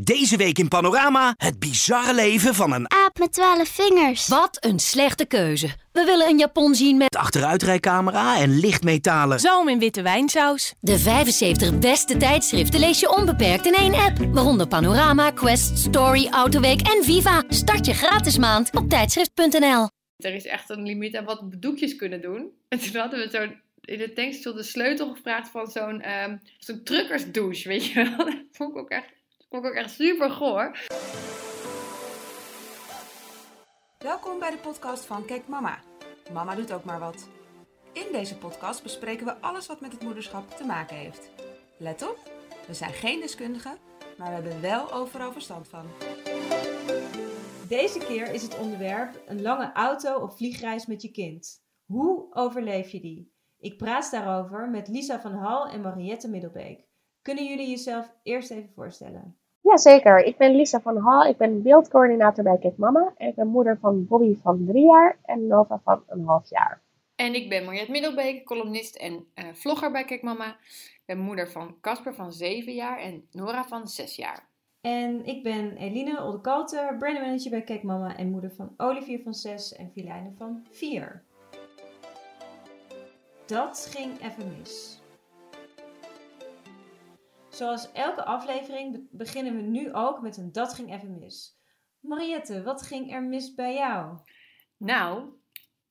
Deze week in Panorama het bizarre leven van een Aap met twaalf vingers. Wat een slechte keuze. We willen een Japon zien met achteruitrijcamera en lichtmetalen. Zalm in witte wijnsaus. de 75 beste tijdschriften lees je onbeperkt in één app. Waaronder Panorama, Quest, Story, Autoweek en Viva. Start je gratis maand op tijdschrift.nl. Er is echt een limiet aan wat we doekjes kunnen doen. En toen hadden we zo'n in de tankstation de sleutel gevraagd van zo'n ehm zo'n truckersdouche, weet je wel. Dat vond ik ook echt, vond ik ook echt super goor. Welkom bij de podcast van Kijk Mama. Mama doet ook maar wat. In deze podcast bespreken we alles wat met het moederschap te maken heeft. Let op, we zijn geen deskundigen, maar we hebben wel overal verstand van. Deze keer is het onderwerp een lange auto- of vliegreis met je kind. Hoe overleef je die? Ik praat daarover met Lisa van Hal en Mariette Middelbeek. Kunnen jullie jezelf eerst even voorstellen? Jazeker, ik ben Lisa van Hal. Ik ben beeldcoördinator bij Kijk Mama. En ik ben moeder van Bobby van drie jaar en Nova van een half jaar. En ik ben Mariette Middelbeek, columnist en eh, vlogger bij Kijk Mama. Ik ben moeder van Casper van 7 jaar en Nora van 6 jaar. En ik ben Eline Oldekalter, brandmanager bij Kijk Mama en moeder van Olivier van 6 en Filijne van 4. Dat ging even mis. Zoals elke aflevering be- beginnen we nu ook met een Dat ging even mis. Mariette, wat ging er mis bij jou? Nou,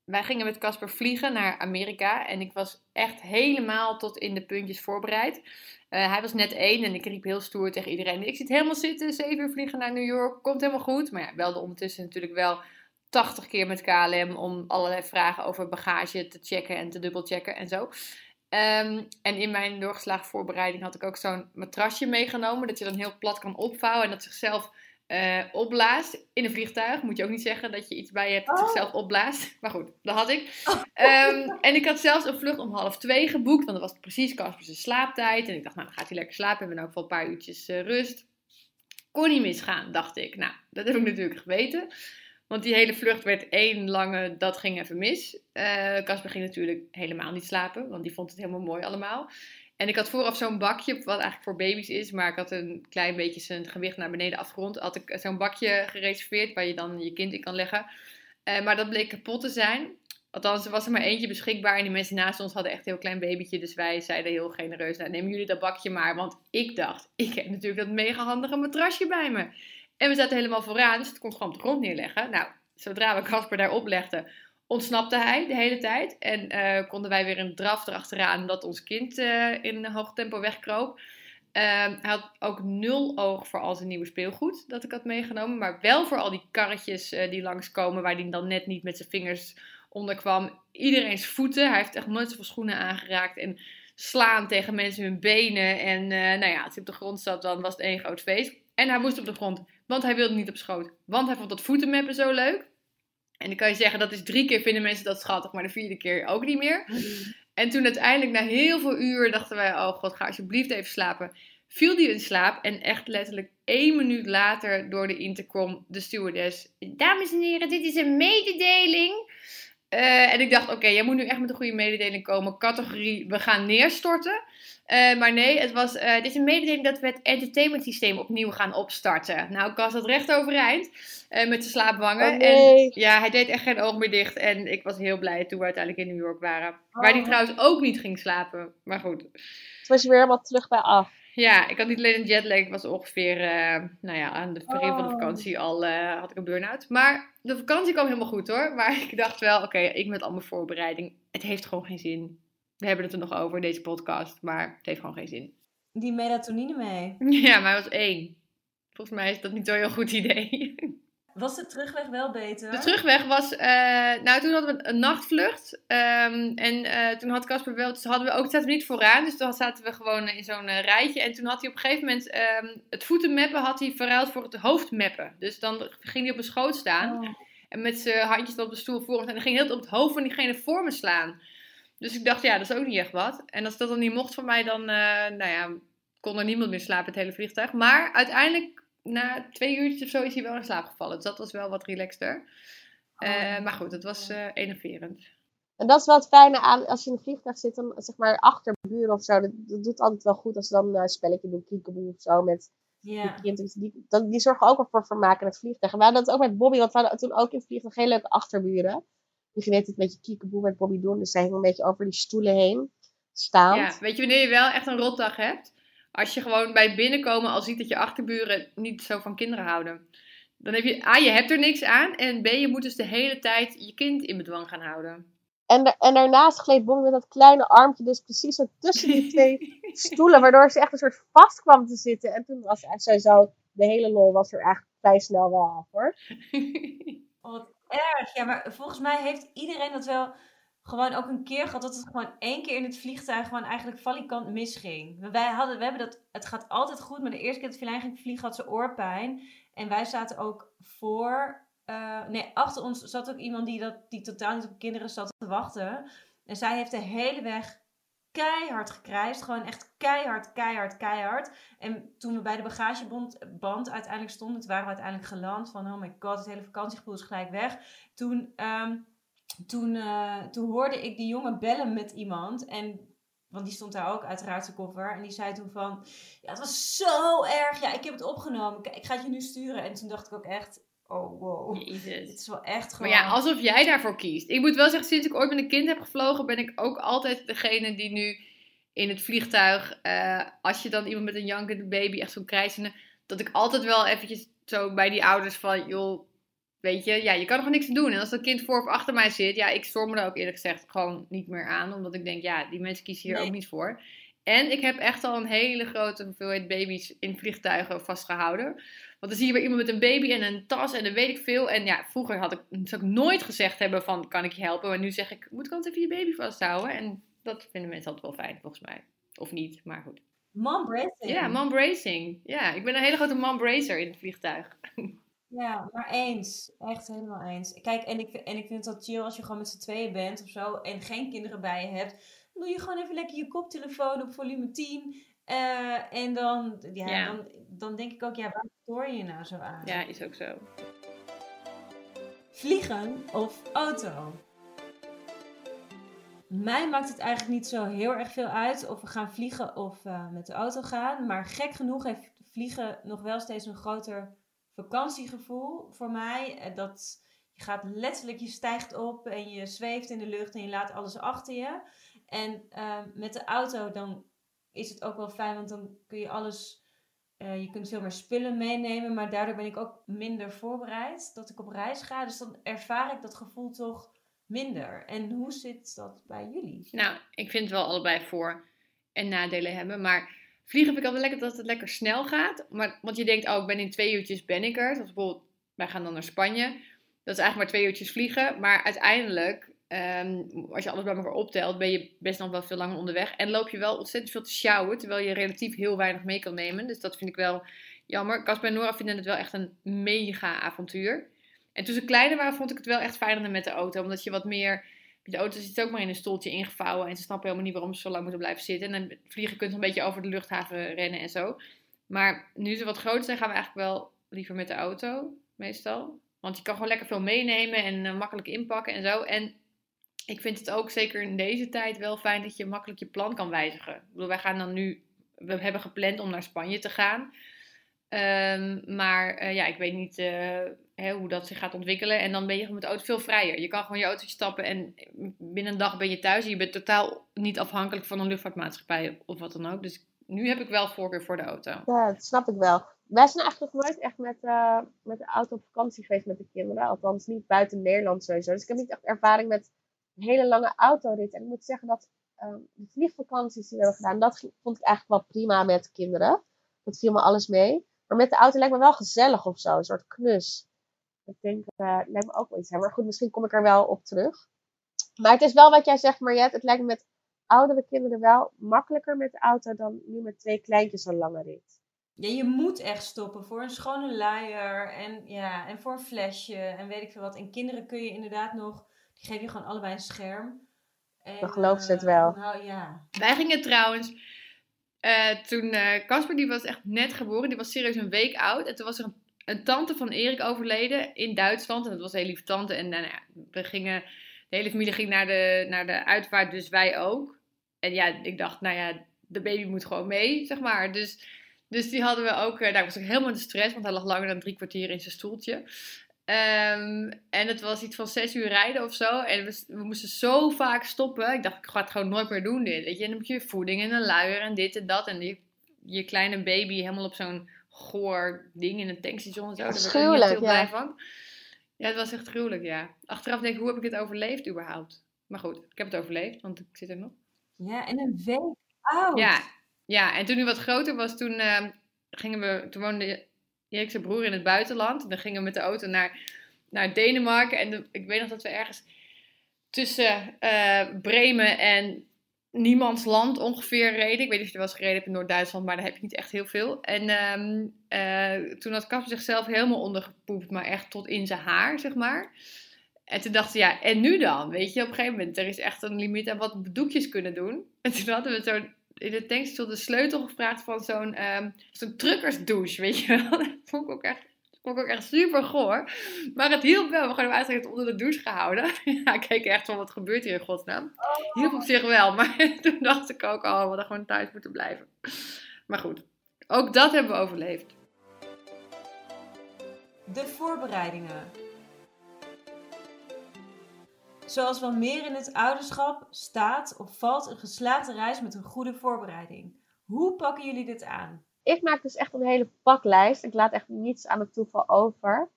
wij gingen met Casper vliegen naar Amerika en ik was echt helemaal tot in de puntjes voorbereid. Eh, hij was net één en ik riep heel stoer tegen iedereen: Ik zit helemaal zitten, zeven uur vliegen naar New York, komt helemaal goed. Maar ja, belde ondertussen natuurlijk wel 80 keer met KLM om allerlei vragen over bagage te checken en te dubbelchecken en zo. Ehm, en in mijn doorgeslagen voorbereiding had ik ook zo'n matrasje meegenomen, dat je dan heel plat kan opvouwen en dat zichzelf eh, opblaast in een vliegtuig. Moet je ook niet zeggen dat je iets bij je hebt dat Oh. zichzelf opblaast. Maar goed, dat had ik. Ehm, en ik had zelfs een vlucht om half twee geboekt, want dat was precies Casper's slaaptijd. En ik dacht, nou, dan gaat hij lekker slapen. We hebben in elk geval een paar uurtjes eh, rust. Kon niet misgaan, dacht ik. Nou, dat heb ik natuurlijk geweten. Want die hele vlucht werd één lange, dat ging even mis. Eh, Casper ging natuurlijk helemaal niet slapen, want die vond het helemaal mooi allemaal. En ik had vooraf zo'n bakje, wat eigenlijk voor baby's is, maar ik had een klein beetje zijn gewicht naar beneden afgerond. Had ik zo'n bakje gereserveerd waar je dan je kind in kan leggen. Eh, maar dat bleek kapot te zijn. Althans, er was er maar eentje beschikbaar en die mensen naast ons hadden echt een heel klein babytje. Dus wij zeiden heel genereus, nou nemen jullie dat bakje maar. Want ik dacht, ik heb natuurlijk dat mega handige matrasje bij me. En we zaten helemaal vooraan, dus het kon gewoon op de grond neerleggen. Nou, zodra we Casper daar oplegden, ontsnapte hij de hele tijd. En eh, konden wij weer een draf erachteraan, omdat ons kind eh, in hoog tempo wegkroop. Ehm, hij had ook nul oog voor al zijn nieuwe speelgoed dat ik had meegenomen. Maar wel voor al die karretjes eh, die langskomen, waar hij dan net niet met zijn vingers onder kwam. Iedereen's voeten. Hij heeft echt nooit zoveel schoenen aangeraakt. En slaan tegen mensen hun benen. En nou ja, als hij op de grond zat, dan was het één groot feest. En hij moest op de grond, want hij wilde niet op schoot. Want hij vond dat voetenmeppen zo leuk. En dan kan je zeggen, dat is drie keer vinden mensen dat schattig, maar de vierde keer ook niet meer. En toen uiteindelijk, na heel veel uur, dachten wij, oh god, ga alsjeblieft even slapen. Viel die in slaap en echt letterlijk één minuut later door de intercom de stewardess. Dames en heren, dit is een mededeling. Eh, en ik dacht, oké, jij moet nu echt met een goede mededeling komen. Categorie, we gaan neerstorten. Eh, maar nee, het was, eh, dit is een mededeling dat we het entertainment systeem opnieuw gaan opstarten. Nou, ik was dat recht overeind eh, met zijn slaapwangen. Oh, nee. En ja, hij deed echt geen oog meer dicht. En ik was heel blij toen we uiteindelijk in New York waren. Waar hij Oh. trouwens ook niet ging slapen. Maar goed. Toen was weer helemaal terug bij af. Ja, ik had niet alleen een jetlag, ik was ongeveer, nou ja, aan de begin van de Oh. vakantie al had ik een burn-out. Maar de vakantie kwam helemaal goed hoor. Maar ik dacht wel, oké, ik met al mijn voorbereiding, het heeft gewoon geen zin. We hebben het er nog over in deze podcast, maar het heeft gewoon geen zin. Die melatonine mee. Ja, maar hij was één. Volgens mij is dat niet zo'n heel goed idee. Was de terugweg wel beter? De terugweg was, eh, nou toen hadden we een nachtvlucht. Ehm, en eh, toen had Casper wel, dus hadden we ook, zaten we niet vooraan. Dus toen zaten we gewoon in zo'n eh, rijtje. En toen had hij op een gegeven moment ehm, het voetenmappen had hij verruild voor het hoofdmappen. Dus dan ging hij op mijn schoot staan. Oh. En met zijn handjes op de stoel voor. En dan ging hij heel op het hoofd van diegene voor me slaan. Dus ik dacht, ja, dat is ook niet echt wat. En als dat dan niet mocht van mij, dan, eh, nou ja, kon er niemand meer slapen, het hele vliegtuig. Maar uiteindelijk, na twee uurtjes of zo, is hij wel in slaap gevallen. Dus dat was wel wat relaxter. Eh, maar goed, het was eh enerverend. En dat is wel het fijne aan als je in een vliegtuig zit, dan zeg maar achter buren of zo. Dat, dat doet altijd wel goed als ze dan een spelletje doen, kiekeboe of zo, met Ja. Die, kinderen, die, dat- die zorgen ook wel voor vermaak in het vliegtuig. En we hadden het ook met Bobby, want we hadden toen ook in het vliegtuig hele leuke achterburen. Die ging net een beetje kiekeboe met Bobby doen. Dus zij hing een beetje over die stoelen heen. Staand. Ja, weet je wanneer je wel echt een rotdag hebt? Als je gewoon bij het binnenkomen al ziet dat je achterburen niet zo van kinderen houden. Dan heb je, A, je hebt er niks aan. En B, je moet dus de hele tijd je kind in bedwang gaan houden. En, da- en daarnaast gleed Bobby met dat kleine armpje dus precies zo tussen die twee stoelen. Waardoor ze echt een soort vast kwam te zitten. En toen was hij sowieso, de hele lol was er eigenlijk vrij snel wel af hoor. Oh, wat erg. Ja, maar volgens mij heeft iedereen dat wel gewoon ook een keer gehad. Dat het gewoon één keer in het vliegtuig gewoon eigenlijk valikant misging. Wij hadden, we hebben dat, het gaat altijd goed. Maar de eerste keer dat Filijn ging vliegen had ze oorpijn. En wij zaten ook voor, eh, nee, achter ons zat ook iemand die, dat, die totaal niet op kinderen zat te wachten. En zij heeft de hele weg keihard gekrijsd. Gewoon echt keihard, keihard, keihard. En toen we bij de bagageband band uiteindelijk stonden, waren we uiteindelijk geland. Van oh my god, het hele vakantiegevoel is gelijk weg. Toen, ehm, toen, eh, toen hoorde ik die jongen bellen met iemand. En, want die stond daar ook, uiteraard zijn koffer. En die zei toen van, ja het was zo erg. Ja, ik heb het opgenomen. Ik ga het je nu sturen. En toen dacht ik ook echt, oh wow. Dit is wel echt Maar gewoon... ja, alsof jij daarvoor kiest. Ik moet wel zeggen, sinds ik ooit met een kind heb gevlogen, ben ik ook altijd degene die nu in het vliegtuig, eh, als je dan iemand met een jankende baby, echt zo'n krijzende, dat ik altijd wel eventjes zo bij die ouders van, joh, weet je, ja, je kan er gewoon niks aan doen. En als dat kind voor of achter mij zit, ja, ik storm me daar ook eerlijk gezegd gewoon niet meer aan, omdat ik denk, ja, die mensen kiezen hier Nee. ook niet voor. En ik heb echt al een hele grote hoeveelheid baby's in vliegtuigen vastgehouden. Want dan zie je weer iemand met een baby en een tas en dan weet ik veel. En ja, vroeger had ik, zou ik nooit gezegd hebben van, kan ik je helpen? Maar nu zeg ik, moet ik altijd even je baby vasthouden? En dat vinden mensen altijd wel fijn, volgens mij. Of niet, maar goed. Mom bracing. Ja, mom bracing. Ja, ik ben een hele grote mom bracer in het vliegtuig. Ja, maar eens. Echt helemaal eens. Kijk, en ik, en ik vind het wel chill als je gewoon met z'n tweeën bent of zo en geen kinderen bij je hebt. Doe je gewoon even lekker je koptelefoon op volume 10. eh, en dan, ja, Ja. Dan, dan denk ik ook, ja, waar je je nou zo aan? Ja, is ook zo. Vliegen of auto? Mij maakt het eigenlijk niet zo heel erg veel uit of we gaan vliegen of eh, met de auto gaan. Maar gek genoeg heeft vliegen nog wel steeds een groter vakantiegevoel voor mij. Eh, Dat je gaat letterlijk, je stijgt op en je zweeft in de lucht en je laat alles achter je. En eh, met de auto dan is het ook wel fijn, want dan kun je alles... eh, je kunt veel meer spullen meenemen, maar daardoor ben ik ook minder voorbereid dat ik op reis ga. Dus dan ervaar ik dat gevoel toch minder. En hoe zit dat bij jullie? Nou, ik vind wel allebei voor- en nadelen hebben. Maar vliegen vind ik altijd lekker dat het lekker snel gaat. Maar, want je denkt, oh, ik ben in twee uurtjes ben ik er. Zoals bijvoorbeeld, wij gaan dan naar Spanje. Dat is eigenlijk maar twee uurtjes vliegen. Maar uiteindelijk, ehm, als je alles bij elkaar optelt, ben je best nog wel veel langer onderweg. En loop je wel ontzettend veel te sjouwen, terwijl je relatief heel weinig mee kan nemen. Dus dat vind ik wel jammer. Casper en Nora vinden het wel echt een mega avontuur. En toen ze kleiner waren, vond ik het wel echt fijner met de auto. Omdat je wat meer... De auto zit ook maar in een stoeltje ingevouwen. En ze snappen helemaal niet waarom ze zo lang moeten blijven zitten. En dan vliegen kunt een beetje over de luchthaven rennen en zo. Maar nu ze wat groter zijn, gaan we eigenlijk wel liever met de auto. Meestal. Want je kan gewoon lekker veel meenemen en eh, makkelijk inpakken en zo. En ik vind het ook zeker in deze tijd wel fijn dat je makkelijk je plan kan wijzigen. Ik bedoel, wij gaan dan nu... We hebben gepland om naar Spanje te gaan. Ehm, maar eh, ja, ik weet niet eh, hè, hoe dat zich gaat ontwikkelen. En dan ben je met de auto veel vrijer. Je kan gewoon je autootje stappen en binnen een dag ben je thuis. Je bent totaal niet afhankelijk van een luchtvaartmaatschappij of wat dan ook. Dus nu heb ik wel voorkeur voor de auto. Ja, dat snap ik wel. Wij zijn eigenlijk nooit echt met, eh, met de auto op vakantie geweest met de kinderen. Althans, niet buiten Nederland sowieso. Dus ik heb niet echt ervaring met een hele lange autorit. En ik moet zeggen dat ehm, de vliegvakanties die we hebben gedaan, dat vond ik eigenlijk wel prima met kinderen. Dat viel me alles mee. Maar met de auto lijkt me wel gezellig of zo. Een soort knus. Ik denk, eh lijkt me ook wel iets. Maar goed, misschien kom ik er wel op terug. Maar het is wel wat jij zegt, Mariette. Het lijkt me met oudere kinderen wel makkelijker met de auto dan nu met twee kleintjes een lange rit. Ja, je moet echt stoppen voor een schone luier en, ja, en voor een flesje en weet ik veel wat. En kinderen kun je inderdaad nog, die geef je gewoon allebei een scherm. En, Dan geloven ze het eh, wel. Nou ja. Wij gingen trouwens, eh, toen eh, Casper, die was echt net geboren, die was serieus een week oud. En toen was er een, een tante van Erik overleden in Duitsland. En dat was een hele lieve tante. En nou ja, we gingen, de hele familie ging naar de, naar de uitvaart, dus wij ook. En ja, ik dacht, nou ja, de baby moet gewoon mee, zeg maar. Dus Dus die hadden we ook, eh, daar was ik helemaal in de stress, want hij lag langer dan drie kwartier in zijn stoeltje. Ehm, en het was iets van zes uur rijden of zo. En we, we moesten zo vaak stoppen. Ik dacht, ik ga het gewoon nooit meer doen dit. Weet je, en dan moet je voeding en een luier en dit en dat. En die, je kleine baby helemaal op zo'n goor ding in een tankstation zo. Echt Gruwelijk, heel ja. blij van. Ja, het was echt gruwelijk, ja. Achteraf denk ik, hoe heb ik dit overleefd überhaupt? Maar goed, ik heb het overleefd, want ik zit er nog. Ja, en een week oud. Ja, ja, en toen hij wat groter was, toen ehm, gingen we, toen woonde Erik zijn broer in het buitenland. En dan gingen we met de auto naar, naar Denemarken. En ik weet nog dat we ergens tussen eh, Bremen en Niemandsland ongeveer reden. Ik weet niet of je er wel gereden hebt in Noord-Duitsland, maar daar heb je niet echt heel veel. En ehm, eh, toen had Kasper zichzelf helemaal ondergepoept, maar echt tot in zijn haar, zeg maar. En toen dachten ja, en nu dan? Weet je, op een gegeven moment, er is echt een limiet aan wat doekjes kunnen doen. En toen hadden we zo'n, in de tankstation de sleutel gevraagd van zo'n ehm zo'n truckersdouche, weet je wel. Dat vond ik ook echt, vond ik ook echt super goor. Maar het hielp wel. We hebben gewoon uiteraard onder de douche gehouden. Ja, ik keek echt van, wat gebeurt hier in godsnaam? Hielp op zich wel, maar toen dacht ik ook, oh, we hadden gewoon thuis moeten blijven. Maar goed, ook dat hebben we overleefd. De voorbereidingen. Zoals wel meer in het ouderschap staat of valt een geslaagde reis met een goede voorbereiding. Hoe pakken jullie dit aan? ik maak dus echt een hele paklijst. Ik laat echt niets aan het toeval over.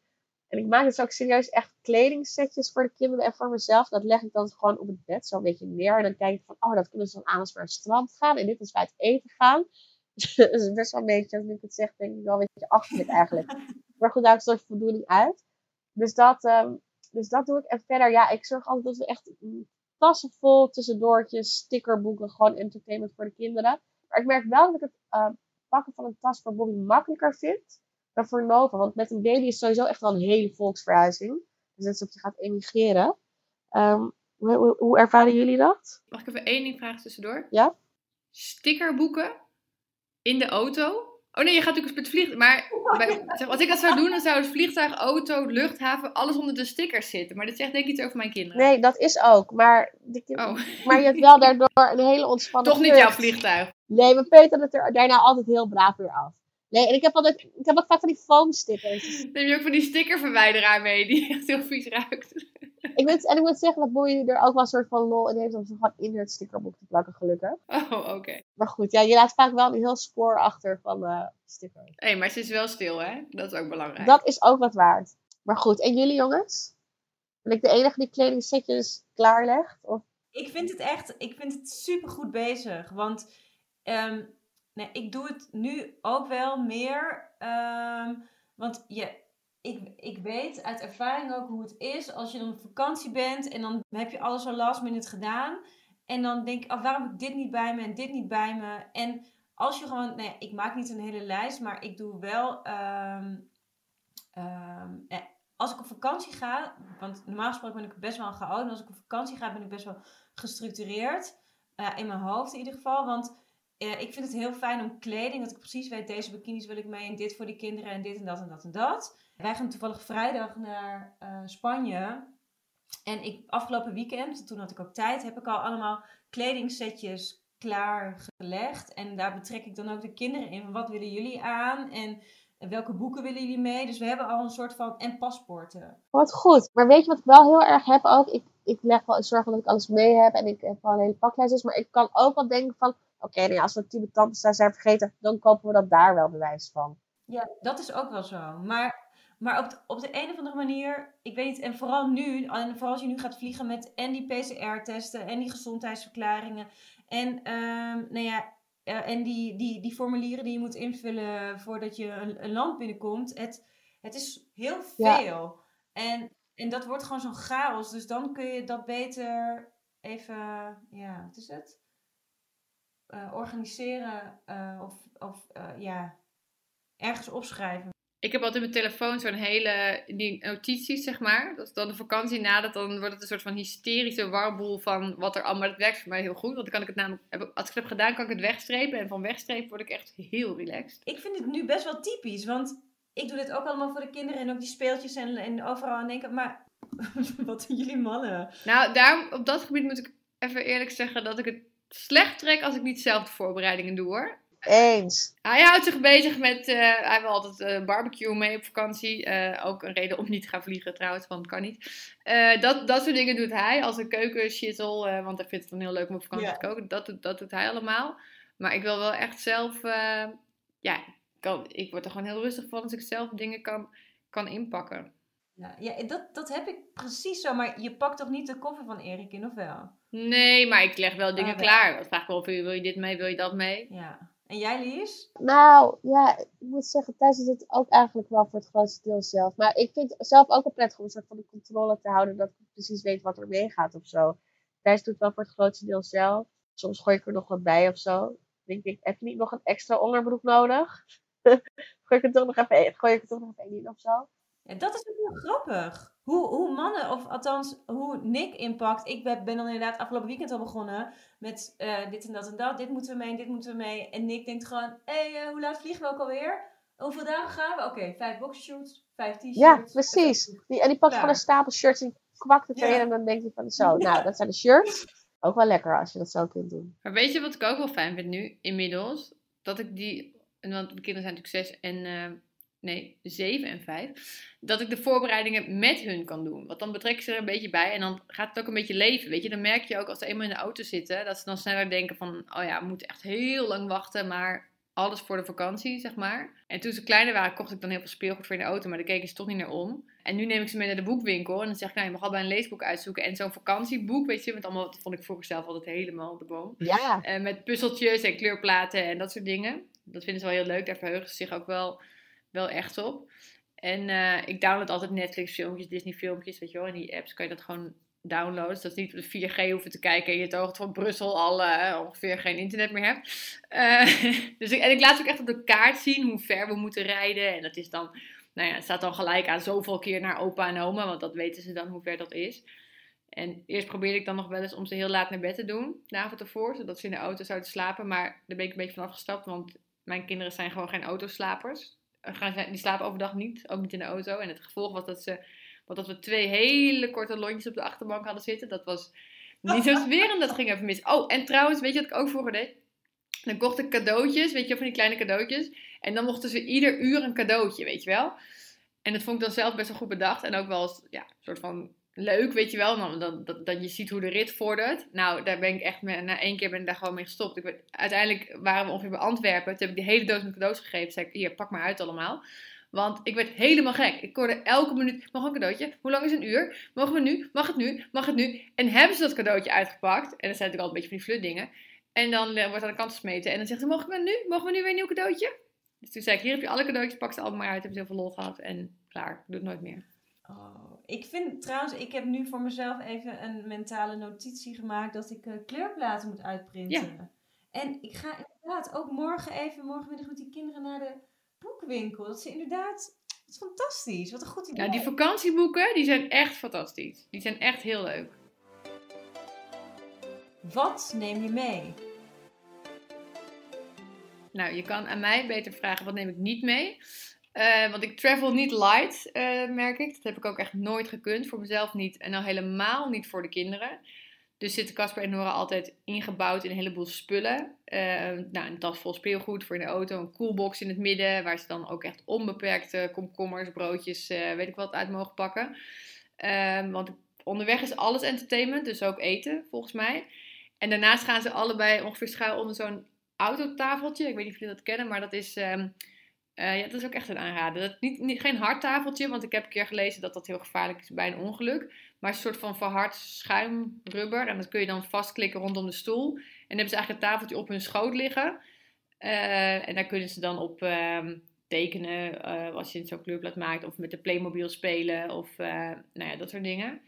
En ik maak dus ook serieus echt kledingsetjes voor de kinderen en voor mezelf. Dat leg ik dan gewoon op het bed zo een beetje neer. En dan kijk ik van, oh, dat kunnen ze dan aan als we naar het strand gaan. En dit als wij het eten gaan. dat is best wel een beetje, als ik het zeg, denk ik wel een beetje achterlijk eigenlijk. maar goed, daar is voldoening uit. Dus dat, ehm, dus dat doe ik. En verder, ja, ik zorg altijd dat we echt tassen vol tussendoortjes, stickerboeken, gewoon entertainment voor de kinderen. Maar ik merk wel dat ik het ehm, pakken van een tas voor Bobby makkelijker vind dan voor Nova. Want met een baby is sowieso echt wel een hele volksverhuizing. Dus net alsof je gaat emigreren. Ehm, hoe, hoe, hoe ervaren jullie dat? Mag ik even één ding vragen tussendoor? Ja? Stickerboeken in de auto? Oh nee, je gaat natuurlijk met het vliegtuig. Maar bij- zeg, als ik dat zou doen, dan zou het vliegtuig, auto, luchthaven, alles onder de stickers zitten. Maar dit zegt denk ik iets over mijn kinderen. Nee, dat is ook. Maar, de Oh, maar je hebt wel daardoor een hele ontspannen toch niet jouw vliegtuig. Nee, maar Peter het er daarna altijd heel braaf weer af. Nee, en ik heb altijd, ik heb ook vaak van die foam stickers. Neem je ook van die stickerverwijderaar mee, die echt heel vies ruikt. Ik moet, en ik moet zeggen dat Boy er ook wel een soort van lol in heeft om ze gewoon in het stickerboek te plakken, gelukkig. Oh, oké. Maar goed, ja, je laat vaak wel een heel spoor achter van de stickers. Hé, maar ze is wel stil, hè? Dat is ook belangrijk. Dat is ook wat waard. Maar goed, en jullie jongens? Ben ik de enige die kledingsetjes klaarlegt? Of Ik vind het echt, ik vind het super goed bezig. Want ehm, nee, ik doe het nu ook wel meer. ehm, want je, ik, ik weet uit ervaring ook hoe het is als je dan op vakantie bent en dan heb je alles al last minute gedaan. En dan denk ik, oh, waarom heb ik dit niet bij me en dit niet bij me? En als je gewoon, nee, ik maak niet een hele lijst, maar ik doe wel. ehm, ehm, eh, als ik op vakantie ga, want normaal gesproken ben ik best wel een chaot. En als ik op vakantie ga, ben ik best wel gestructureerd. eh, in mijn hoofd in ieder geval. Want eh, ik vind het heel fijn om kleding, dat ik precies weet, deze bikinis wil ik mee en dit voor die kinderen en dit en dat en dat en dat. Wij gaan toevallig vrijdag naar eh, Spanje. En ik, afgelopen weekend, toen had ik ook tijd, heb ik al allemaal kledingsetjes klaargelegd. En daar betrek ik dan ook de kinderen in. Wat willen jullie aan? En welke boeken willen jullie mee? Dus we hebben al een soort van... En paspoorten. Wat goed. Maar weet je wat ik wel heel erg heb ook? Ik, ik leg wel zorg dat ik alles mee heb en ik heb wel een hele paklijst. is, Maar ik kan ook wel denken van, oké, nou ja, als we Tibetanten daar zijn vergeten, dan kopen we dat daar wel bewijs van. Ja, dat is ook wel zo. Maar, maar op, de, op de een of andere manier, ik weet niet, en vooral nu, en vooral als je nu gaat vliegen met en die PCR-testen en die gezondheidsverklaringen en, ehm, nou ja, eh, en die, die, die formulieren die je moet invullen voordat je een, een land binnenkomt. Het, het is heel Ja. veel. En, en dat wordt gewoon zo'n chaos. Dus dan kun je dat beter even, ja, wat is het? Eh, organiseren eh, of, of eh, ja, ergens opschrijven. Ik heb altijd op mijn telefoon zo'n hele die notities, zeg maar. Als dan de vakantie nadert, dan wordt het een soort van hysterische warboel van wat er allemaal. Het werkt voor mij heel goed, want dan kan ik het namelijk, als ik het heb gedaan, kan ik het wegstrepen. En van wegstrepen word ik echt heel relaxed. Ik vind het nu best wel typisch, want ik doe dit ook allemaal voor de kinderen en ook die speeltjes en, en overal aan denken. Maar wat doen jullie mannen? Nou, daar, op dat gebied moet ik even eerlijk zeggen dat ik het slecht trek als ik niet zelf de voorbereidingen doe hoor. Eens. Hij houdt zich bezig met, eh, hij wil altijd eh, barbecue mee op vakantie. Eh, ook een reden om niet te gaan vliegen trouwens, want het kan niet. Eh, dat, dat soort dingen doet hij als een eh want hij vindt het dan heel leuk om op vakantie Ja. te koken. Dat, doet- dat doet hij allemaal. Maar ik wil wel echt zelf, eh, ja, ik kan, ik word er gewoon heel rustig van als ik zelf dingen kan, kan inpakken. Ja, ja dat, dat heb ik precies zo. Maar je pakt toch niet de koffer van Erik in, of wel? Nee, maar ik leg wel dingen wel. klaar. Ik vraag wel, wil je, wil je dit mee, wil je dat mee? Ja. En jij, Lies? Nou, ja, ik moet zeggen, Thijs doet het ook eigenlijk wel voor het grootste deel zelf. Maar ik vind het zelf ook wel prettig om een soort van de controle te houden, dat ik precies weet wat er meegaat of zo. Thijs doet het wel voor het grootste deel zelf. Soms gooi ik er nog wat bij of zo. Dan denk ik, heb je niet nog een extra onderbroek nodig? gooi ik er toch nog even, gooi ik er toch nog even in of zo? Ja, dat is ook heel grappig. Hoe, hoe mannen, of althans hoe Nick inpakt. Ik ben, ben dan inderdaad afgelopen weekend al begonnen met eh, dit en dat en dat. Dit moeten we mee, dit moeten we mee. En Nick denkt gewoon, hé, hey, eh, hoe laat vliegen we ook alweer? Hoeveel dagen gaan we? Oké, vijf boxershorts, vijf t-shirts. Ja, precies. Die, en die pakt gewoon een stapel shirts en kwakt het Ja. erin en dan denk je van zo, nou, dat zijn de shirts. Ook wel lekker als je dat zo kunt doen. Maar weet je wat ik ook wel fijn vind nu, inmiddels? Dat ik die, en want de kinderen zijn natuurlijk zes en, eh, nee, zeven en vijf. Dat ik de voorbereidingen met hun kan doen. Want dan betrek ik ze er een beetje bij en dan gaat het ook een beetje leven. Weet je, dan merk je ook als ze eenmaal in de auto zitten, dat ze dan sneller denken van, oh ja, we moeten echt heel lang wachten, maar alles voor de vakantie, zeg maar. En toen ze kleiner waren, kocht ik dan heel veel speelgoed voor in de auto, maar daar keken ze toch niet naar om. En nu neem ik ze mee naar de boekwinkel en dan zeg ik, nou, je mag al bij een leesboek uitzoeken. En zo'n vakantieboek, weet je, want allemaal, dat vond ik vroeger zelf altijd helemaal de boom. Ja, Eh, met puzzeltjes en kleurplaten en dat soort dingen. Dat vinden ze wel heel leuk. Daar verheugen ze zich ook wel, wel echt op. En eh, ik download altijd Netflix filmpjes, Disney filmpjes, weet je wel. In die apps kan je dat gewoon downloaden. Zodat je niet op de 4G hoeven te kijken en je het oog van Brussel al eh, ongeveer geen internet meer hebt. Eh, dus ik, en ik laat ook echt op de kaart zien hoe ver we moeten rijden. En dat is dan, nou ja, het staat dan gelijk aan zoveel keer naar opa en oma. Want dat weten ze dan hoe ver dat is. En eerst probeerde ik dan nog wel eens om ze heel laat naar bed te doen, de avond ervoor, zodat ze in de auto zouden slapen. Maar daar ben ik een beetje van afgestapt, want mijn kinderen zijn gewoon geen autoslapers. Gaan Die slapen overdag niet, ook niet in de auto. En het gevolg was dat, ze, was dat we twee hele korte lontjes op de achterbank hadden zitten. Dat was niet zo smerend, dat ging even mis. Oh, en trouwens, weet je wat ik ook vroeger deed? Dan kocht ik cadeautjes, weet je van die kleine cadeautjes. En dan mochten ze ieder uur een cadeautje, weet je wel. En dat vond ik dan zelf best wel goed bedacht. En ook wel eens, ja, een soort van leuk, weet je wel. Dan, dat, dat, je ziet hoe de rit vordert. Nou, daar ben ik echt, mee, na één keer ben ik daar gewoon mee gestopt. Ik uiteindelijk waren we ongeveer bij Antwerpen. Toen heb ik die hele doos met cadeaus gegeven. Zei ik, hier, pak maar uit allemaal. Want ik werd helemaal gek. Ik hoorde elke minuut, mag een cadeautje? Hoe lang is een uur? Mogen we nu? Mag het nu? Mag het nu? En hebben ze dat cadeautje uitgepakt. En dat zijn natuurlijk altijd een beetje van die flutdingen. En dan eh, wordt aan de kant gesmeten. En dan zegt ze, mogen we nu? Mogen we nu weer een nieuw cadeautje? Dus toen zei ik, hier heb je alle cadeautjes, pak ze allemaal maar uit. Heb ze heel veel lol gehad. En klaar, doe het nooit meer. Oh, ik vind trouwens, ik heb nu voor mezelf even een mentale notitie gemaakt dat ik eh, kleurplaten moet uitprinten. En ik ga inderdaad ook morgen even, morgenmiddag met die kinderen naar de boekwinkel. Dat ze inderdaad, dat is fantastisch. Wat een goed idee. Ja, die vakantieboeken, die zijn echt fantastisch. Die zijn echt heel leuk. Wat neem je mee? Nou, je kan aan mij beter vragen, wat neem ik niet mee? Eh, want ik travel niet light, eh, merk ik. Dat heb ik ook echt nooit gekund. Voor mezelf niet. En al helemaal niet voor de kinderen. Dus zitten Casper en Nora altijd ingebouwd in een heleboel spullen. Eh, nou, een tas vol speelgoed voor in de auto. Een coolbox in het midden. Waar ze dan ook echt onbeperkte komkommers, broodjes, weet ik wat, uit mogen pakken. Want onderweg is alles entertainment. Dus ook eten, volgens mij. En daarnaast gaan ze allebei ongeveer schuil onder zo'n autotafeltje. Ik weet niet of jullie dat kennen, maar dat is, ehm, eh, ja, dat is ook echt een aanrader. Dat, niet, niet, geen hard tafeltje, want ik heb een keer gelezen dat dat heel gevaarlijk is bij een ongeluk. Maar een soort van verhard schuimrubber. En dat kun je dan vastklikken rondom de stoel. En dan hebben ze eigenlijk een tafeltje op hun schoot liggen. Eh, en daar kunnen ze dan op ehm, tekenen eh, als je zo'n kleurblad maakt. Of met de Playmobil spelen. Of nou ja, dat soort dingen.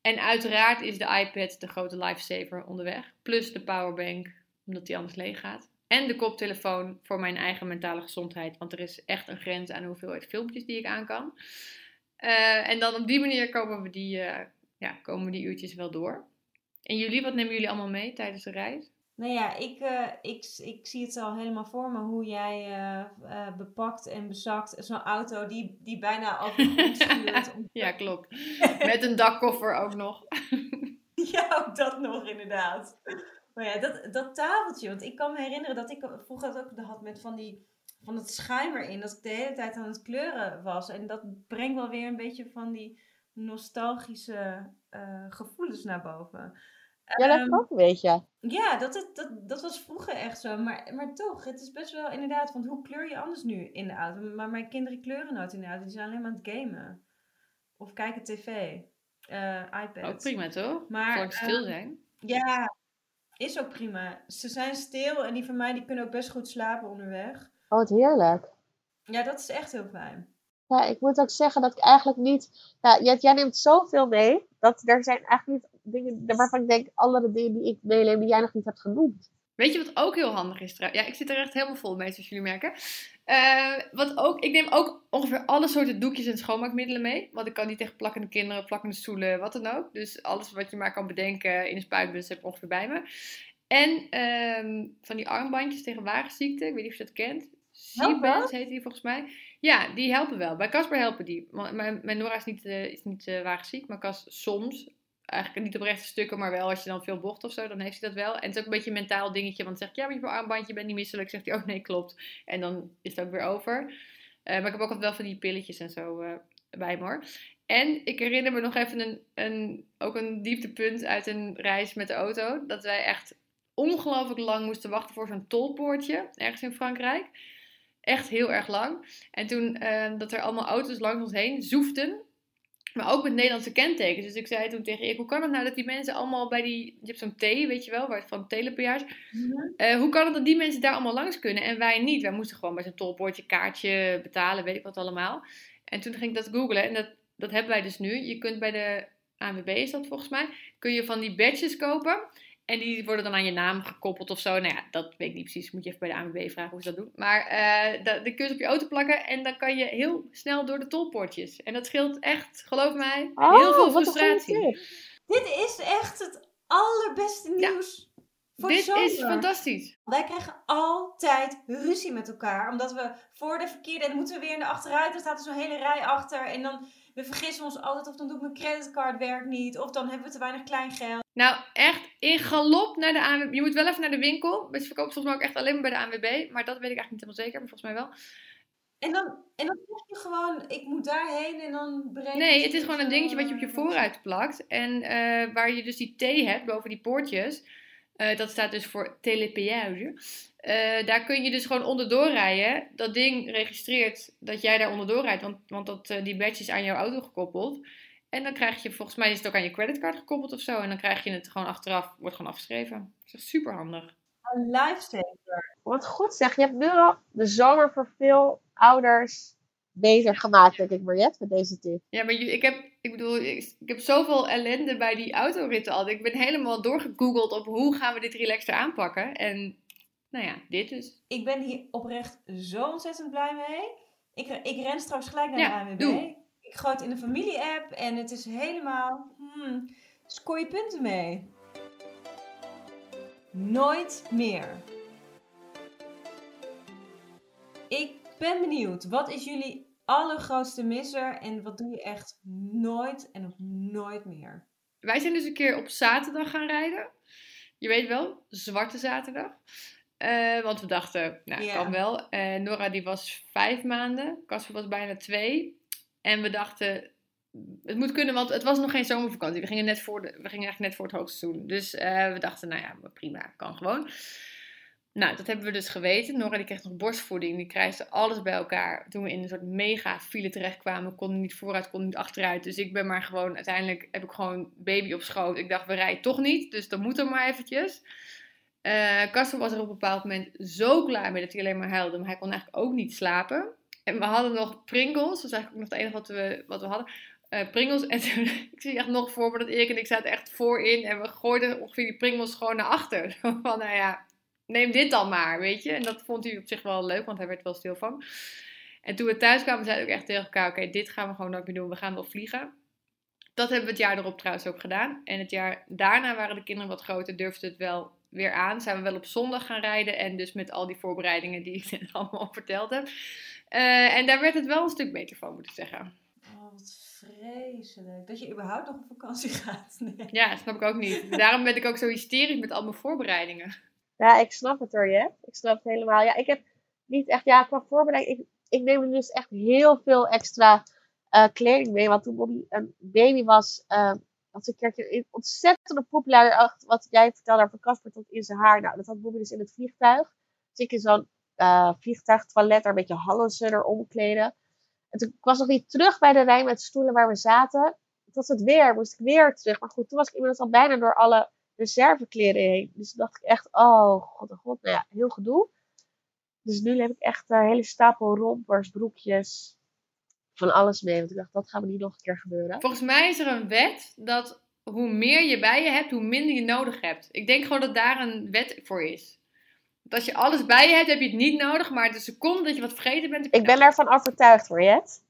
En uiteraard is de iPad de grote lifesaver onderweg. Plus de powerbank, omdat die anders leeg gaat. En de koptelefoon voor mijn eigen mentale gezondheid. Want er is echt een grens aan hoeveelheid filmpjes die ik aan kan. Eh, en dan op die manier komen we die, eh, ja, komen die uurtjes wel door. En jullie, wat nemen jullie allemaal mee tijdens de reis? Nou ja, ik, eh, ik, ik zie het al helemaal voor me hoe jij bepakt en bezakt zo'n auto die, die bijna over de grond stuurt. om- Ja, klopt. Met een dakkoffer ook nog. Ja, ook dat nog inderdaad. Maar ja, dat, dat tafeltje, want ik kan me herinneren dat ik vroeger dat ook had met van die van het schuim erin, dat ik de hele tijd aan het kleuren was. En dat brengt wel weer een beetje van die nostalgische eh, gevoelens naar boven. Ja, dat Ehm, ook een beetje. ja, dat, het, dat, dat was vroeger echt zo. Maar, maar toch, het is best wel inderdaad, want hoe kleur je anders nu in de auto? Maar mijn kinderen kleuren nooit in de auto, die zijn alleen maar aan het gamen. Of kijken tv, eh iPad. Ook prima toch? Maar, Zolang ze stil ehm, zijn. Ja, is ook prima. Ze zijn stil en die van mij die kunnen ook best goed slapen onderweg. Oh, wat heerlijk. Ja, dat is echt heel fijn. Ja, ik moet ook zeggen dat ik eigenlijk niet... Ja, jij, jij neemt zoveel mee, dat er zijn eigenlijk niet dingen waarvan ik denk, andere dingen die ik meeneem die jij nog niet hebt genoemd. Weet je wat ook heel handig is trouwens? Ja, ik zit er echt helemaal vol mee, zoals jullie merken. Eh, wat ook, ik neem ook ongeveer alle soorten doekjes en schoonmaakmiddelen mee. Want ik kan niet tegen plakkende kinderen, plakkende stoelen, wat dan ook. Dus alles wat je maar kan bedenken in een spuitbus heb ik ongeveer bij me. En ehm, van die armbandjes tegen wagenziekte, ik weet niet of je dat kent. Seabands heet die volgens mij. Ja, die helpen wel. Bij Casper helpen die. Mijn, mijn Nora is niet, eh, is niet eh, wagenziek, maar Cas soms. Eigenlijk niet op rechte stukken, maar wel als je dan veel bocht of zo, dan heeft hij dat wel. En het is ook een beetje een mentaal dingetje, want dan zeg ik, ja, maar je hebt armbandje, je bent niet misselijk. Zegt hij, oh nee, klopt. En dan is het ook weer over. Eh, maar ik heb ook altijd wel van die pilletjes en zo eh, bij me hoor. En ik herinner me nog even een, een, ook een dieptepunt uit een reis met de auto. Dat wij echt ongelooflijk lang moesten wachten voor zo'n tolpoortje, ergens in Frankrijk. Echt heel erg lang. En toen eh, dat er allemaal auto's langs ons heen zoefden. Maar ook met Nederlandse kentekens. Dus ik zei toen tegen Erik, hoe kan het nou dat die mensen allemaal bij die... Je hebt zo'n T, weet je wel, waar het van telepeage. Eh, hoe kan het dat die mensen daar allemaal langs kunnen en wij niet? Wij moesten gewoon bij zo'n tolbordje, kaartje betalen, weet ik wat allemaal. En toen ging ik dat googlen en dat, dat hebben wij dus nu. Je kunt bij de ANWB, is dat volgens mij, kun je van die badges kopen. En die worden dan aan je naam gekoppeld of zo. Nou ja, dat weet ik niet precies. Moet je even bij de ANWB vragen hoe ze dat doen. Maar eh kun je op je auto plakken en dan kan je heel snel door de tolpoortjes. En dat scheelt echt, geloof mij, heel Oh, veel frustratie. Dit is echt het allerbeste Ja. nieuws. Voor Dit zomer. is fantastisch. Wij krijgen altijd ruzie met elkaar. Omdat we voor de verkeerde... En dan moeten we weer in de achteruit. Dan staat er zo'n hele rij achter. En dan... We vergissen ons altijd. Of dan doet mijn creditcard werkt niet. Of dan hebben we te weinig kleingeld. Nou, echt in galop naar de ANWB. Je moet wel even naar de winkel. Ze verkopen volgens mij ook echt alleen maar bij de ANWB. Maar dat weet ik eigenlijk niet helemaal zeker. Maar volgens mij wel. En dan, en dan zeg je gewoon... Ik moet daarheen. En dan breek Nee, het is gewoon een dingetje wat je op je vooruit plakt. En eh, waar je dus die T hebt boven die poortjes. Eh, dat staat dus voor telepéage. Eh, daar kun je dus gewoon onderdoor rijden. Dat ding registreert dat jij daar onderdoor rijdt. Want, want dat, eh, die badge is aan jouw auto gekoppeld. En dan krijg je, volgens mij is het ook aan je creditcard gekoppeld of zo. En dan krijg je het gewoon achteraf, wordt gewoon afgeschreven. Dat is echt super handig. Een lifesaver. Wat goed zeg, je hebt nu al de zomer voor veel ouders beter gemaakt, denk ik, Mariette, met deze tip. Ja, maar ik heb, ik bedoel, ik, ik heb zoveel ellende bij die autoritten al. Ik ben helemaal doorgegoogeld op hoe gaan we dit relaxter aanpakken. En nou ja, dit dus. Ik ben hier oprecht zo ontzettend blij mee. Ik, ik ren straks gelijk naar Ja, de ANWB. doe. Ik gooi het in de familie-app en het is helemaal... Hmm, scoor je punten mee. Nooit meer. Ik ben benieuwd. Wat is jullie allergrootste misser en wat doe je echt nooit en ook nooit meer? Wij zijn dus een keer op zaterdag gaan rijden. Je weet wel, zwarte zaterdag. Eh, want we dachten, nou, Ja. kan wel. Eh, Nora die was vijf maanden. Casper was bijna twee. En we dachten, het moet kunnen, want het was nog geen zomervakantie. We gingen, net voor de, we gingen eigenlijk net voor het hoogseizoen. Dus eh, we dachten, nou ja, prima, kan gewoon. Nou, dat hebben we dus geweten. Nora die kreeg nog borstvoeding. Die krijgde alles bij elkaar. Toen we in een soort mega file terechtkwamen, konden niet vooruit, konden niet achteruit. Dus ik ben maar gewoon, uiteindelijk heb ik gewoon baby op schoot. Ik dacht, we rijden toch niet, dus dan moet er maar eventjes. Casper was er op een bepaald moment zo klaar mee dat hij alleen maar huilde. Maar hij kon eigenlijk ook niet slapen. En we hadden nog Pringles. Dat is eigenlijk ook nog het enige wat we, wat we hadden. Eh, Pringles. En ik zie echt nog voor me dat Erik en ik zaten echt voorin. En we gooiden ongeveer die Pringles gewoon naar achter. Van, nou ja, neem dit dan maar, weet je. En dat vond hij op zich wel leuk, want hij werd wel stil van. En toen we thuis kwamen, zeiden we ook echt tegen elkaar... Oké, dit gaan we gewoon nooit meer doen. We gaan wel vliegen. Dat hebben we het jaar erop trouwens ook gedaan. En het jaar daarna waren de kinderen wat groter, durfden het wel weer aan. Zijn we wel op zondag gaan rijden. En dus met al die voorbereidingen die ik net allemaal verteld heb. Eh, en daar werd het wel een stuk beter van, moet ik zeggen. Oh, wat vreselijk. Dat je überhaupt nog op vakantie gaat. Nee. Ja, snap ik ook niet. Daarom ben ik ook zo hysterisch met al mijn voorbereidingen. Ja, ik snap het hoor, je. Ik snap het helemaal. Ja, ik heb niet echt, ja, qua voorbereiding. Ik, ik neem dus echt heel veel extra eh, kleding mee. Want toen Bobby een baby was, uh, had ze een keertje een ontzettende acht. Wat jij vertelde over Casper tot in zijn haar. Nou, dat had Bobby dus in het vliegtuig. Dus ik in zo'n uh, vliegtuigtoilet daar een beetje Hallensen er omkleden. En toen ik was nog niet terug bij de rij met stoelen waar we zaten. Het was het weer, moest ik weer terug. Maar goed, toen was ik inmiddels al bijna door alle reservekleren heen. Dus toen dacht ik echt, oh god, oh god, nou ja, heel gedoe. Dus nu heb ik echt een hele stapel rompers, broekjes, van alles mee. Want ik dacht, dat gaat me niet nog een keer gebeuren. Volgens mij is er een wet dat hoe meer je bij je hebt, hoe minder je nodig hebt. Ik denk gewoon dat daar een wet voor is. Want als je alles bij je hebt, heb je het niet nodig. Maar de seconde dat je wat vergeten bent... heb je Ik ben daarvan overtuigd hoor, Jet.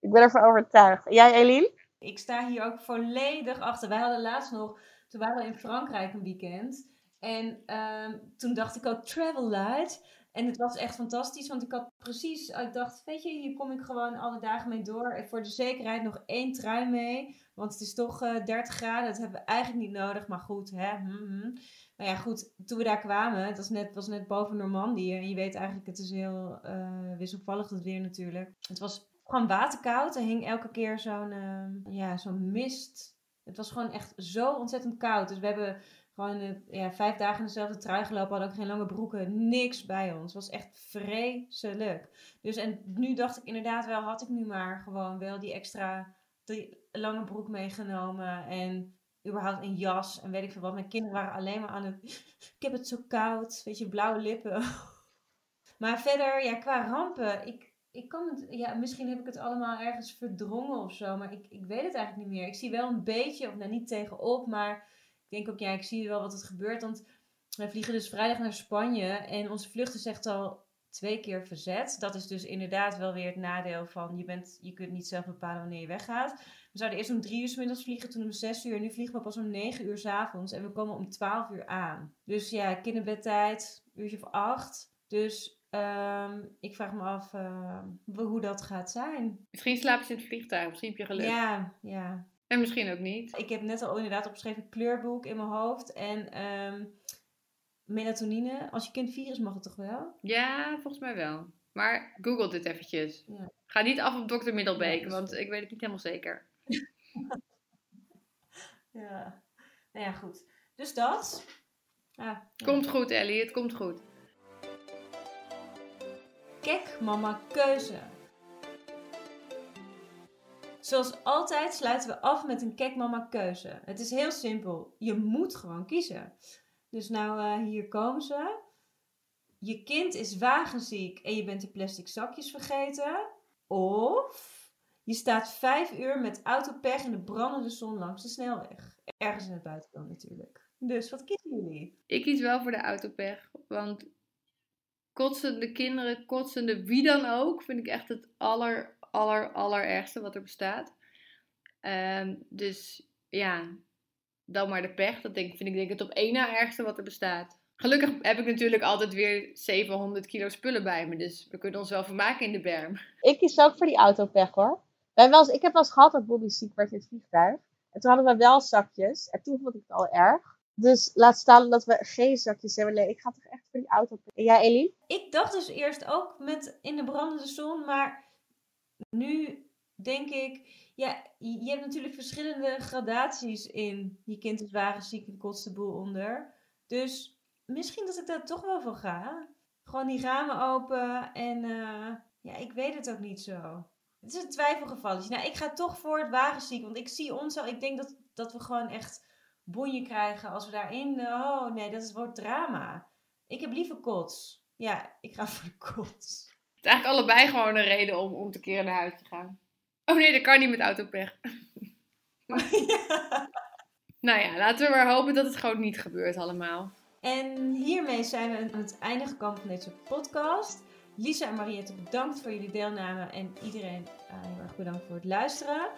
Ik ben ervan overtuigd. Jij, Eline? Ik sta hier ook volledig achter. Wij hadden laatst nog, toen waren we in Frankrijk een weekend. En ehm, toen dacht ik ook travel light. En het was echt fantastisch, want ik had precies, ik dacht, weet je, hier kom ik gewoon alle dagen mee door. Voor de zekerheid nog één trui mee, want het is toch uh, 30 graden. Dat hebben we eigenlijk niet nodig, maar goed, hè. Hm, hm. Maar ja, goed, toen we daar kwamen, het was net, was net boven Normandië. En je weet eigenlijk, het is heel uh, wisselvallig het weer natuurlijk. Het was gewoon waterkoud. Er hing elke keer zo'n uh, ja, zo'n mist. Het was gewoon echt zo ontzettend koud. Dus we hebben gewoon uh, ja, vijf dagen dezelfde trui gelopen. Hadden ook geen lange broeken. Niks bij ons. Het was echt vreselijk. Dus en nu dacht ik inderdaad wel, had ik nu maar gewoon wel die extra lange broek meegenomen. En überhaupt een jas en weet ik veel wat. Mijn kinderen waren alleen maar aan het... Ik heb het zo koud. Weet je, blauwe lippen. maar verder, ja, qua rampen... Ik, ik kan het... Ja, misschien heb ik het allemaal ergens verdrongen of zo. Maar ik, ik weet het eigenlijk niet meer. Ik zie wel een beetje, of nou niet tegenop, maar... Ik denk ook, ja, ik zie wel wat er gebeurt. Want wij vliegen dus vrijdag naar Spanje. En onze vlucht is echt al twee keer verzet. Dat is dus inderdaad wel weer het nadeel van... Je, bent, je kunt niet zelf bepalen wanneer je weggaat. We zouden eerst om drie uur s middags vliegen, toen om zes uur. Nu vliegen we pas om negen uur s avonds. En we komen om twaalf uur aan. Dus ja, kinderbedtijd, uurtje of acht. Dus um, ik vraag me af uh, hoe dat gaat zijn. Misschien slaap je in het vliegtuig, misschien heb je geluk. Ja, ja. En misschien ook niet. Ik heb net al inderdaad opgeschreven kleurboek in mijn hoofd. En um, melatonine. Als je kind virus mag het toch wel? Ja, volgens mij wel. Maar google dit eventjes. Ja. Ga niet af op dokter Middelbeek, ja, want ik weet het niet helemaal zeker. ja. Nou ja, goed. Dus dat. Ja, komt goed, Ellie. Het komt goed. Kijk, mama, keuze. Zoals altijd sluiten we af met een kijk, mama, keuze. Het is heel simpel. Je moet gewoon kiezen. Dus nou, uh, hier komen ze. Je kind is wagenziek en je bent die plastic zakjes vergeten. Of je staat vijf uur met autopech in de brandende zon langs de snelweg. Ergens in het buitenland natuurlijk. Dus wat kiezen jullie? Ik kies wel voor de autopech. Want kotsende kinderen, kotsende wie dan ook, vind ik echt het aller, aller, allerergste wat er bestaat. Um, dus ja, dan maar de pech. Dat denk, vind ik denk het op één na ergste wat er bestaat. Gelukkig heb ik natuurlijk altijd weer 700 kilo spullen bij me. Dus we kunnen ons wel vermaken in de berm. Ik kies ook voor die autopech hoor. Wij wel ik heb wel eens gehad dat Bobby ziek werd in het vliegtuig. En toen hadden we wel zakjes. En toen vond ik het al erg. Dus laat staan dat we geen zakjes hebben. Nee, ik ga toch echt voor die auto. En jij? Ik dacht dus eerst ook met in de brandende zon. Maar nu denk ik... Ja, je hebt natuurlijk verschillende gradaties in. Je kind is wagenziek en kotst de boel onder. Dus misschien dat ik daar toch wel voor ga. Gewoon die ramen open. En uh, ja, ik weet het ook niet zo. Het is een twijfelgevalletje. Nou, ik ga toch voor het wagenziek. Want ik zie ons al. Ik denk dat, dat we gewoon echt bonje krijgen als we daarin. Oh nee, dat is, wordt drama. Ik heb liever kots. Ja, ik ga voor de kots. Het is eigenlijk allebei gewoon een reden om, om te keren naar huis te gaan. Oh nee, dat kan niet met autopech. ja. Nou ja, laten we maar hopen dat het gewoon niet gebeurt allemaal. En hiermee zijn we aan het einde gekomen van deze podcast. Lisa en Mariette, bedankt voor jullie deelname en iedereen uh, heel erg bedankt voor het luisteren.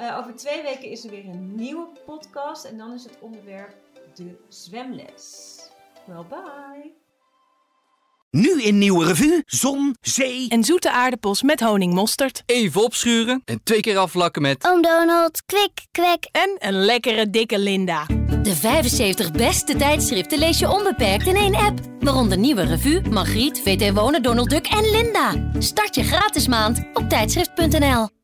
Uh, over twee weken is er weer een nieuwe podcast en dan is het onderwerp de zwemles. Well, bye! Nu in nieuwe revue, zon, zee... En zoete aardappels met honingmosterd. Even opschuren en twee keer afvlakken met... Oom Donald, kwik, kwek. En een lekkere dikke Linda. De 75 beste tijdschriften lees je onbeperkt in één app. Waaronder Nieuwe Revue, Margriet, VT Wonen, Donald Duck en Linda. Start je gratis maand op tijdschrift.nl.